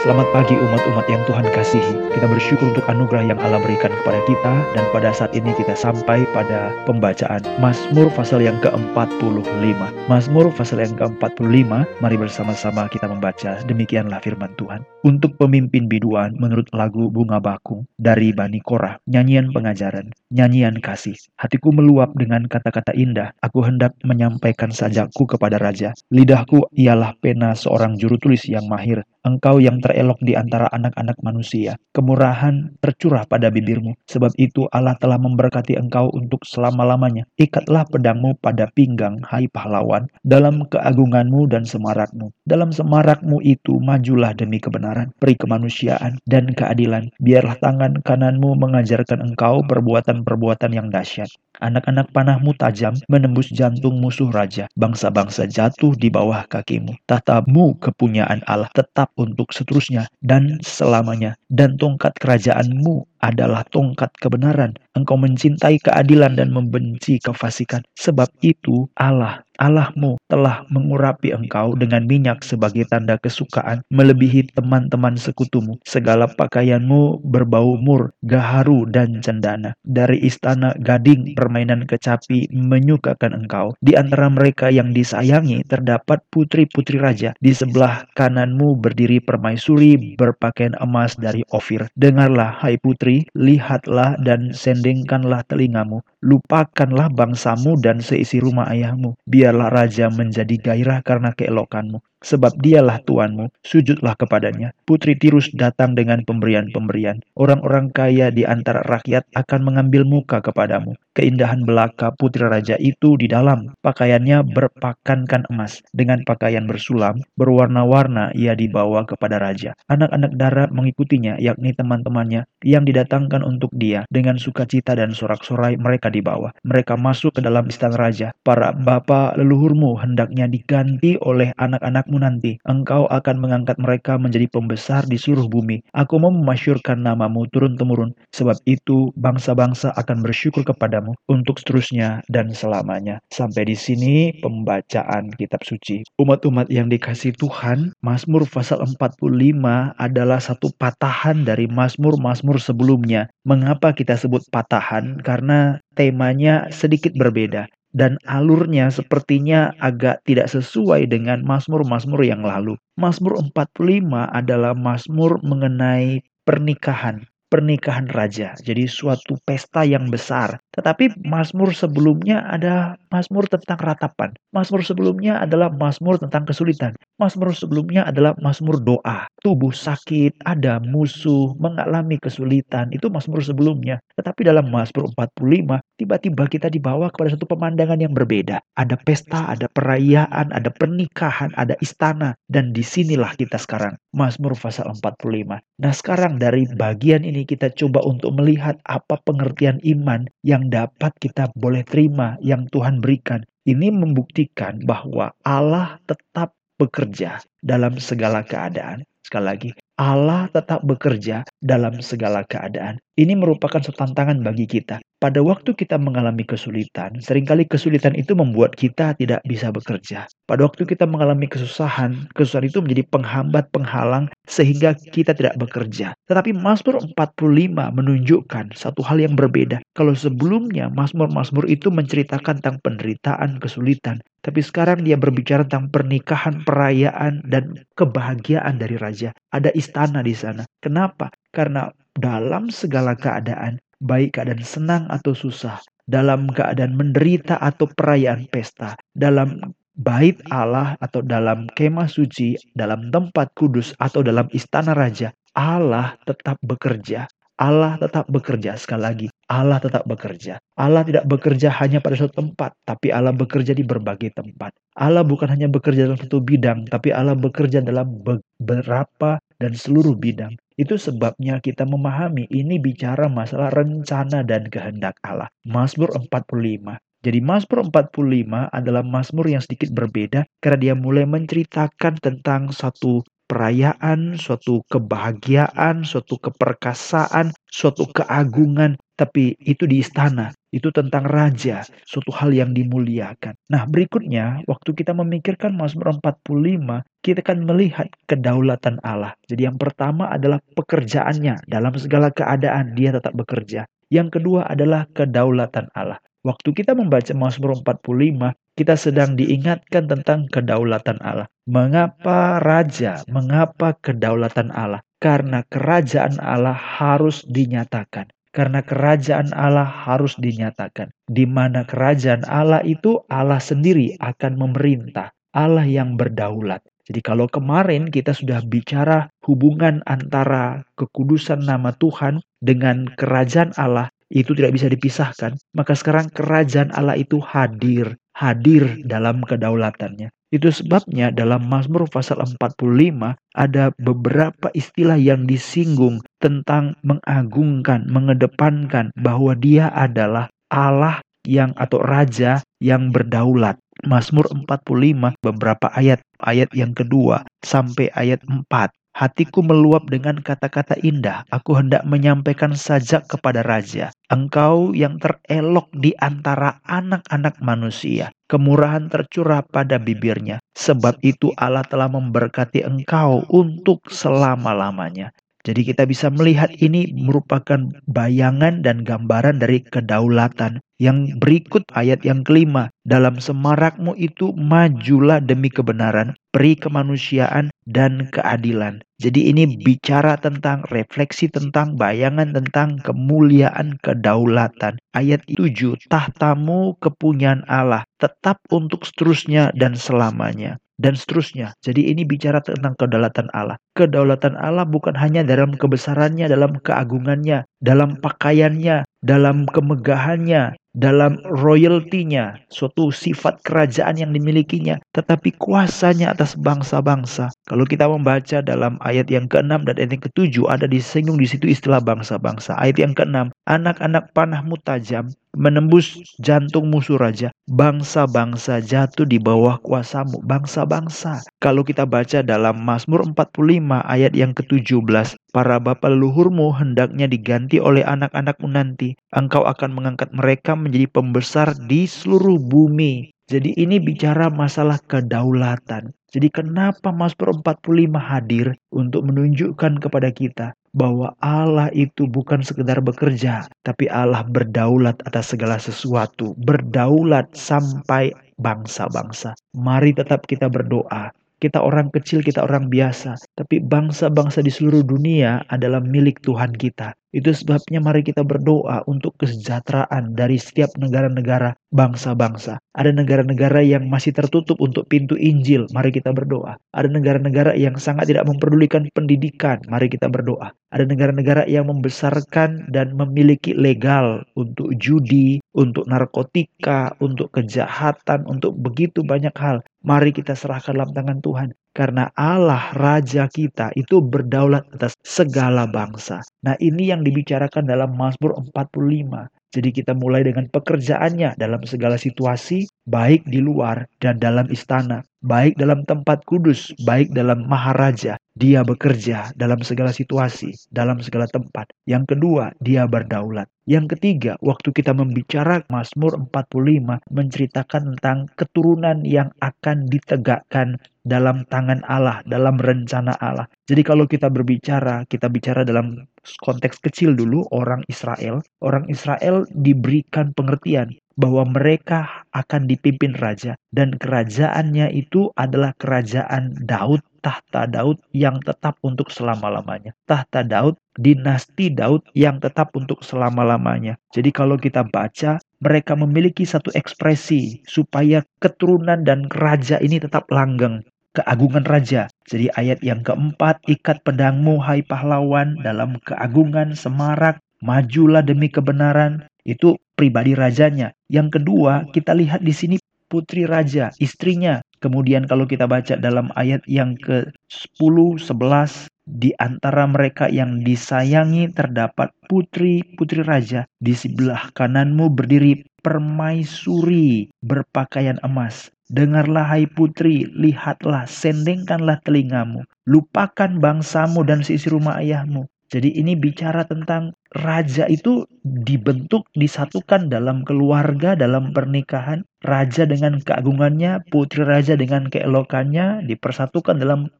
Selamat pagi umat-umat yang Tuhan kasihi. Kita bersyukur untuk anugerah yang Allah berikan kepada kita dan pada saat ini kita sampai pada pembacaan Mazmur pasal yang ke-45. Mazmur pasal yang ke-45, mari bersama-sama kita membaca demikianlah firman Tuhan. Untuk pemimpin biduan menurut lagu Bunga Bakung dari Bani Korah, nyanyian pengajaran, nyanyian kasih. Hatiku meluap dengan kata-kata indah, aku hendak menyampaikan sajakku kepada raja. Lidahku ialah pena seorang juru tulis yang mahir. Engkau yang terelok di antara anak-anak manusia. Kemurahan tercurah pada bibirmu. Sebab itu Allah telah memberkati engkau untuk selama-lamanya. Ikatlah pedangmu pada pinggang, hai pahlawan, dalam keagunganmu dan semarakmu. Dalam semarakmu itu majulah demi kebenaran, peri kemanusiaan, dan keadilan. Biarlah tangan kananmu mengajarkan engkau perbuatan-perbuatan yang dahsyat. Anak-anak panahmu tajam menembus jantung musuh raja. Bangsa-bangsa jatuh di bawah kakimu. Tahtamu kepunyaan Allah tetap untuk seterusnya dan selamanya. Dan tongkat kerajaanmu adalah tongkat kebenaran. Engkau mencintai keadilan dan membenci kefasikan. Sebab itu Allah, Allahmu telah mengurapi engkau dengan minyak sebagai tanda kesukaan, melebihi teman-teman sekutumu. Segala pakaianmu berbau mur, gaharu, dan cendana. Dari istana gading permainan kecapi menyukakan engkau. Di antara mereka yang disayangi terdapat putri-putri raja. Di sebelah kananmu berdiri permaisuri berpakaian emas dari Ofir. Dengarlah, hai putri putri, lihatlah dan sendingkanlah telingamu. Lupakanlah bangsamu dan seisi rumah ayahmu. Biarlah raja menjadi gairah karena keelokanmu sebab dialah Tuanmu, sujudlah kepadanya. Putri Tirus datang dengan pemberian-pemberian. Orang-orang kaya di antara rakyat akan mengambil muka kepadamu. Keindahan belaka putri raja itu di dalam. Pakaiannya berpakankan emas. Dengan pakaian bersulam, berwarna-warna ia dibawa kepada raja. Anak-anak darah mengikutinya, yakni teman-temannya yang didatangkan untuk dia. Dengan sukacita dan sorak-sorai mereka dibawa. Mereka masuk ke dalam istana raja. Para bapak leluhurmu hendaknya diganti oleh anak-anak umatmu nanti. Engkau akan mengangkat mereka menjadi pembesar di seluruh bumi. Aku mau memasyurkan namamu turun-temurun. Sebab itu bangsa-bangsa akan bersyukur kepadamu untuk seterusnya dan selamanya. Sampai di sini pembacaan kitab suci. Umat-umat yang dikasih Tuhan, Mazmur pasal 45 adalah satu patahan dari Mazmur-Mazmur sebelumnya. Mengapa kita sebut patahan? Karena temanya sedikit berbeda dan alurnya sepertinya agak tidak sesuai dengan Mazmur-Mazmur yang lalu. Mazmur 45 adalah Mazmur mengenai pernikahan, pernikahan raja. Jadi suatu pesta yang besar. Tetapi Mazmur sebelumnya ada Mazmur tentang ratapan. Mazmur sebelumnya adalah Mazmur tentang kesulitan. Mazmur sebelumnya adalah Mazmur doa. Tubuh sakit, ada musuh, mengalami kesulitan. Itu Mazmur sebelumnya. Tetapi dalam Mazmur 45, tiba-tiba kita dibawa kepada satu pemandangan yang berbeda. Ada pesta, ada perayaan, ada pernikahan, ada istana. Dan di sinilah kita sekarang. Mazmur pasal 45. Nah sekarang dari bagian ini kita coba untuk melihat apa pengertian iman yang dapat kita boleh terima, yang Tuhan berikan. Ini membuktikan bahwa Allah tetap bekerja dalam segala keadaan. Sekali lagi, Allah tetap bekerja dalam segala keadaan. Ini merupakan tantangan bagi kita. Pada waktu kita mengalami kesulitan, sering kali kesulitan itu membuat kita tidak bisa bekerja. Pada waktu kita mengalami kesusahan, kesusahan itu menjadi penghambat, penghalang, sehingga kita tidak bekerja. Tetapi Mazmur 45 menunjukkan satu hal yang berbeda. Kalau sebelumnya Mazmur-Mazmur itu menceritakan tentang penderitaan, kesulitan. Tapi sekarang dia berbicara tentang pernikahan, perayaan, dan kebahagiaan dari raja. Ada istana di sana. Kenapa? Karena dalam segala keadaan, baik keadaan senang atau susah, dalam keadaan menderita atau perayaan pesta, dalam bait Allah atau dalam kemah suci, dalam tempat kudus atau dalam istana raja, Allah tetap bekerja. Allah tetap bekerja sekali lagi. Allah tetap bekerja. Allah tidak bekerja hanya pada suatu tempat, tapi Allah bekerja di berbagai tempat. Allah bukan hanya bekerja dalam satu bidang, tapi Allah bekerja dalam beberapa dan seluruh bidang. Itu sebabnya kita memahami ini bicara masalah rencana dan kehendak Allah. Mazmur 45. Jadi Mazmur 45 adalah Mazmur yang sedikit berbeda karena dia mulai menceritakan tentang satu perayaan, suatu kebahagiaan, suatu keperkasaan, suatu keagungan, tapi itu di istana. Itu tentang raja, suatu hal yang dimuliakan. Nah, berikutnya waktu kita memikirkan Mazmur 45, kita akan melihat kedaulatan Allah. Jadi yang pertama adalah pekerjaannya. Dalam segala keadaan dia tetap bekerja. Yang kedua adalah kedaulatan Allah. Waktu kita membaca Mazmur 45, kita sedang diingatkan tentang kedaulatan Allah. Mengapa raja? Mengapa kedaulatan Allah? Karena kerajaan Allah harus dinyatakan. Karena kerajaan Allah harus dinyatakan. Di mana kerajaan Allah itu Allah sendiri akan memerintah. Allah yang berdaulat. Jadi kalau kemarin kita sudah bicara hubungan antara kekudusan nama Tuhan dengan kerajaan Allah itu tidak bisa dipisahkan, maka sekarang kerajaan Allah itu hadir, hadir dalam kedaulatannya. Itu sebabnya dalam Mazmur pasal 45 ada beberapa istilah yang disinggung tentang mengagungkan, mengedepankan bahwa dia adalah Allah yang atau raja yang berdaulat. Mazmur 45 beberapa ayat, ayat yang kedua sampai ayat 4. Hatiku meluap dengan kata-kata indah. Aku hendak menyampaikan sajak kepada raja. Engkau yang terelok di antara anak-anak manusia. Kemurahan tercurah pada bibirnya. Sebab itu Allah telah memberkati engkau untuk selama-lamanya. Jadi kita bisa melihat ini merupakan bayangan dan gambaran dari kedaulatan. Yang berikut ayat yang kelima. Dalam semarakmu itu majulah demi kebenaran, peri kemanusiaan dan keadilan. Jadi ini bicara tentang refleksi tentang bayangan tentang kemuliaan kedaulatan. Ayat 7, tahtamu kepunyaan Allah tetap untuk seterusnya dan selamanya dan seterusnya. Jadi ini bicara tentang kedaulatan Allah. Kedaulatan Allah bukan hanya dalam kebesarannya, dalam keagungannya, dalam pakaiannya, dalam kemegahannya, dalam royaltinya, suatu sifat kerajaan yang dimilikinya, tetapi kuasanya atas bangsa-bangsa. Kalau kita membaca dalam ayat yang ke-6 dan ayat yang ke-7 ada disinggung di situ istilah bangsa-bangsa. Ayat yang ke-6, anak-anak panahmu tajam, menembus jantung musuh raja. Bangsa-bangsa jatuh di bawah kuasamu. Bangsa-bangsa. Kalau kita baca dalam Mazmur 45 ayat yang ke-17. Para bapa leluhurmu hendaknya diganti oleh anak-anakmu nanti. Engkau akan mengangkat mereka menjadi pembesar di seluruh bumi. Jadi ini bicara masalah kedaulatan. Jadi kenapa Mazmur 45 hadir untuk menunjukkan kepada kita bahwa Allah itu bukan sekedar bekerja, tapi Allah berdaulat atas segala sesuatu, berdaulat sampai bangsa-bangsa. Mari tetap kita berdoa. Kita orang kecil, kita orang biasa, tapi bangsa-bangsa di seluruh dunia adalah milik Tuhan kita. Itu sebabnya mari kita berdoa untuk kesejahteraan dari setiap negara-negara bangsa-bangsa. Ada negara-negara yang masih tertutup untuk pintu Injil, mari kita berdoa. Ada negara-negara yang sangat tidak memperdulikan pendidikan, mari kita berdoa. Ada negara-negara yang membesarkan dan memiliki legal untuk judi, untuk narkotika, untuk kejahatan, untuk begitu banyak hal. Mari kita serahkan dalam tangan Tuhan. Karena Allah Raja kita itu berdaulat atas segala bangsa. Nah ini yang dibicarakan dalam Mazmur 45. Jadi kita mulai dengan pekerjaannya dalam segala situasi, baik di luar dan dalam istana, baik dalam tempat kudus, baik dalam maharaja. Dia bekerja dalam segala situasi, dalam segala tempat. Yang kedua, dia berdaulat. Yang ketiga, waktu kita membicara Mazmur 45 menceritakan tentang keturunan yang akan ditegakkan dalam tangan Allah, dalam rencana Allah. Jadi kalau kita berbicara, kita bicara dalam konteks kecil dulu orang Israel. Orang Israel diberikan pengertian bahwa mereka akan dipimpin raja dan kerajaannya itu adalah kerajaan Daud, tahta Daud yang tetap untuk selama-lamanya. Tahta Daud, dinasti Daud yang tetap untuk selama-lamanya. Jadi kalau kita baca, mereka memiliki satu ekspresi supaya keturunan dan raja ini tetap langgeng keagungan raja. Jadi ayat yang keempat, ikat pedangmu hai pahlawan dalam keagungan semarak, majulah demi kebenaran. Itu pribadi rajanya. Yang kedua, kita lihat di sini putri raja, istrinya. Kemudian kalau kita baca dalam ayat yang ke-10, 11, di antara mereka yang disayangi terdapat putri-putri raja. Di sebelah kananmu berdiri permaisuri berpakaian emas. Dengarlah hai putri, lihatlah, sendengkanlah telingamu. Lupakan bangsamu dan sisi rumah ayahmu Jadi ini bicara tentang raja itu dibentuk, disatukan dalam keluarga, dalam pernikahan. Raja dengan keagungannya, putri raja dengan keelokannya dipersatukan dalam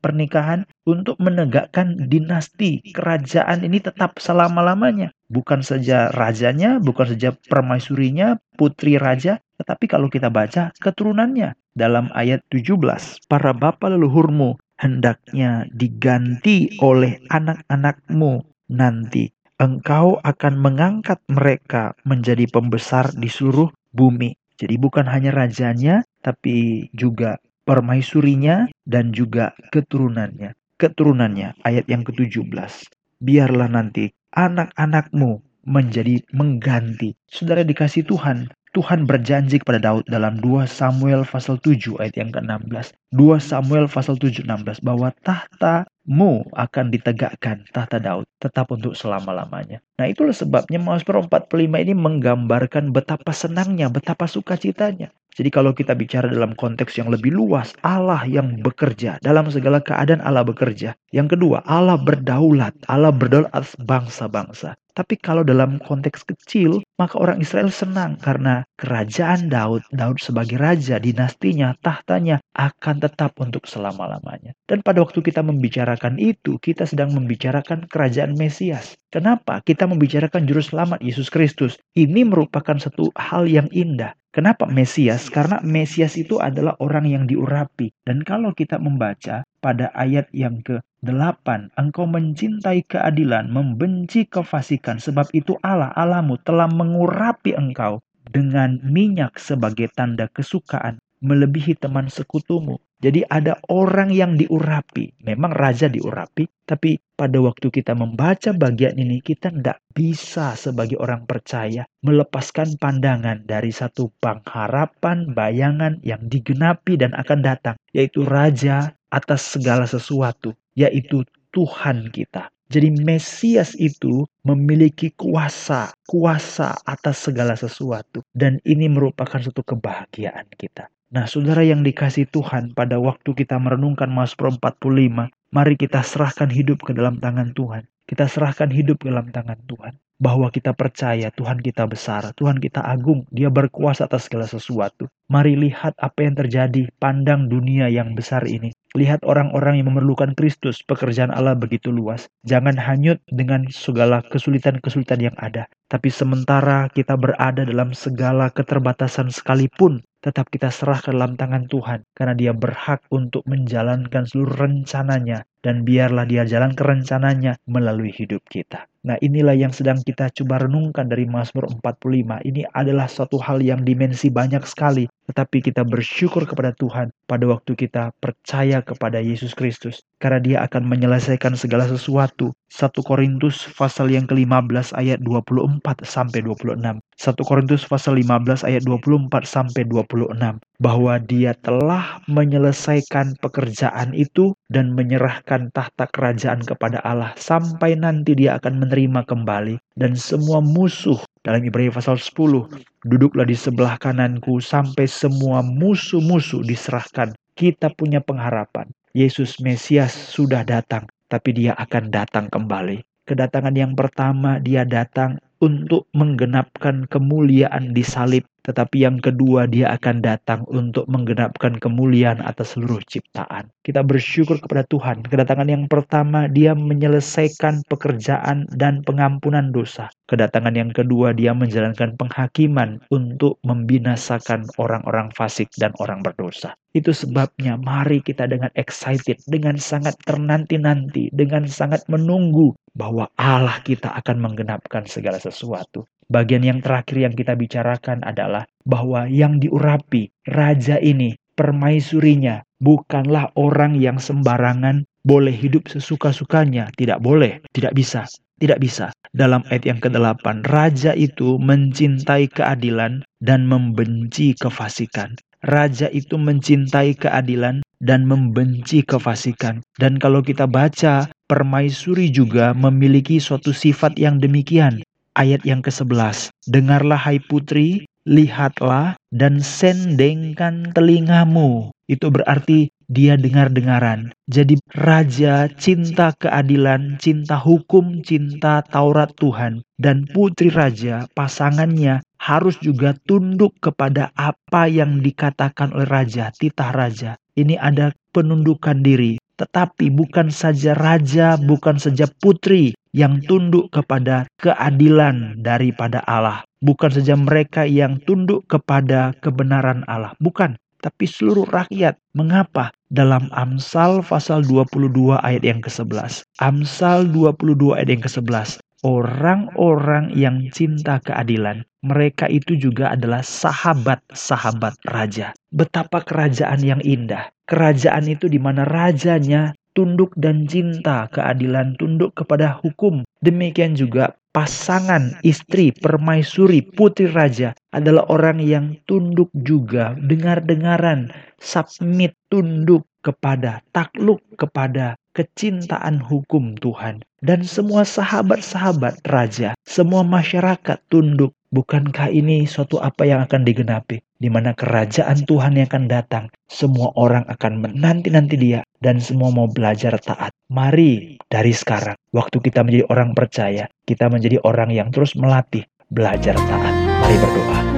pernikahan untuk menegakkan dinasti kerajaan ini tetap selama-lamanya. Bukan saja rajanya, bukan saja permaisurinya, putri raja, tetapi kalau kita baca keturunannya dalam ayat 17, para bapa leluhurmu hendaknya diganti oleh anak-anakmu nanti. Engkau akan mengangkat mereka menjadi pembesar di seluruh bumi. Jadi bukan hanya rajanya, tapi juga permaisurinya dan juga keturunannya. Keturunannya, ayat yang ke-17. Biarlah nanti anak-anakmu menjadi mengganti. Saudara dikasih Tuhan, Tuhan berjanji kepada Daud dalam 2 Samuel pasal 7 ayat yang ke-16. 2 Samuel pasal 7 16 bahwa tahtamu akan ditegakkan tahta Daud tetap untuk selama-lamanya. Nah itulah sebabnya Mazmur 45 ini menggambarkan betapa senangnya, betapa sukacitanya. Jadi kalau kita bicara dalam konteks yang lebih luas, Allah yang bekerja. Dalam segala keadaan Allah bekerja. Yang kedua, Allah berdaulat. Allah berdaulat atas bangsa-bangsa. Tapi kalau dalam konteks kecil, maka orang Israel senang karena kerajaan Daud, Daud sebagai raja, dinastinya, tahtanya akan tetap untuk selama-lamanya. Dan pada waktu kita membicarakan itu, kita sedang membicarakan kerajaan Mesias. Kenapa? Kita membicarakan juru selamat Yesus Kristus. Ini merupakan satu hal yang indah. Kenapa Mesias? Karena Mesias itu adalah orang yang diurapi. Dan kalau kita membaca pada ayat yang ke 8. Engkau mencintai keadilan, membenci kefasikan, sebab itu Allah, Allahmu telah mengurapi engkau dengan minyak sebagai tanda kesukaan, melebihi teman sekutumu. Jadi ada orang yang diurapi. Memang raja diurapi, tapi pada waktu kita membaca bagian ini, kita tidak bisa sebagai orang percaya melepaskan pandangan dari satu pengharapan, bayangan yang digenapi dan akan datang, yaitu raja atas segala sesuatu yaitu Tuhan kita. Jadi Mesias itu memiliki kuasa, kuasa atas segala sesuatu. Dan ini merupakan suatu kebahagiaan kita. Nah saudara yang dikasih Tuhan pada waktu kita merenungkan Mazmur 45, mari kita serahkan hidup ke dalam tangan Tuhan. Kita serahkan hidup ke dalam tangan Tuhan. Bahwa kita percaya Tuhan kita besar, Tuhan kita agung, dia berkuasa atas segala sesuatu. Mari lihat apa yang terjadi, pandang dunia yang besar ini. Lihat orang-orang yang memerlukan Kristus, pekerjaan Allah begitu luas. Jangan hanyut dengan segala kesulitan-kesulitan yang ada. Tapi sementara kita berada dalam segala keterbatasan sekalipun, tetap kita serah ke dalam tangan Tuhan. Karena dia berhak untuk menjalankan seluruh rencananya. Dan biarlah dia jalan ke rencananya melalui hidup kita. Nah inilah yang sedang kita coba renungkan dari Mazmur 45. Ini adalah suatu hal yang dimensi banyak sekali. Tetapi kita bersyukur kepada Tuhan pada waktu kita percaya kepada Yesus Kristus. Karena dia akan menyelesaikan segala sesuatu. 1 Korintus pasal yang ke-15 ayat 24 sampai 26. 1 Korintus pasal 15 ayat 24 sampai 26 bahwa dia telah menyelesaikan pekerjaan itu dan menyerahkan tahta kerajaan kepada Allah sampai nanti dia akan menerima kembali dan semua musuh dalam Ibrani pasal 10 duduklah di sebelah kananku sampai semua musuh-musuh diserahkan. Kita punya pengharapan Yesus Mesias sudah datang tapi dia akan datang kembali. Kedatangan yang pertama dia datang untuk menggenapkan kemuliaan di salib tetapi yang kedua dia akan datang untuk menggenapkan kemuliaan atas seluruh ciptaan. Kita bersyukur kepada Tuhan. Kedatangan yang pertama dia menyelesaikan pekerjaan dan pengampunan dosa. Kedatangan yang kedua dia menjalankan penghakiman untuk membinasakan orang-orang fasik dan orang berdosa. Itu sebabnya mari kita dengan excited, dengan sangat ternanti-nanti, dengan sangat menunggu bahwa Allah kita akan menggenapkan segala sesuatu. Bagian yang terakhir yang kita bicarakan adalah bahwa yang diurapi raja ini, permaisurinya, bukanlah orang yang sembarangan boleh hidup sesuka-sukanya. Tidak boleh, tidak bisa, tidak bisa. Dalam ayat yang ke-8, raja itu mencintai keadilan dan membenci kefasikan. Raja itu mencintai keadilan dan membenci kefasikan. Dan kalau kita baca, permaisuri juga memiliki suatu sifat yang demikian ayat yang ke-11. Dengarlah hai putri, lihatlah dan sendengkan telingamu. Itu berarti dia dengar-dengaran. Jadi raja cinta keadilan, cinta hukum, cinta Taurat Tuhan. Dan putri raja, pasangannya harus juga tunduk kepada apa yang dikatakan oleh raja, titah raja. Ini ada penundukan diri. Tetapi bukan saja raja, bukan saja putri yang tunduk kepada keadilan daripada Allah. Bukan saja mereka yang tunduk kepada kebenaran Allah. Bukan. Tapi seluruh rakyat. Mengapa? Dalam Amsal pasal 22 ayat yang ke-11. Amsal 22 ayat yang ke-11. Orang-orang yang cinta keadilan, mereka itu juga adalah sahabat-sahabat raja. Betapa kerajaan yang indah. Kerajaan itu di mana rajanya tunduk dan cinta keadilan, tunduk kepada hukum. Demikian juga pasangan istri permaisuri putri raja adalah orang yang tunduk juga dengar-dengaran submit tunduk kepada takluk kepada kecintaan hukum Tuhan dan semua sahabat-sahabat raja semua masyarakat tunduk bukankah ini suatu apa yang akan digenapi di mana kerajaan Tuhan yang akan datang semua orang akan menanti-nanti dia dan semua mau belajar taat. Mari dari sekarang, waktu kita menjadi orang percaya, kita menjadi orang yang terus melatih belajar taat. Mari berdoa.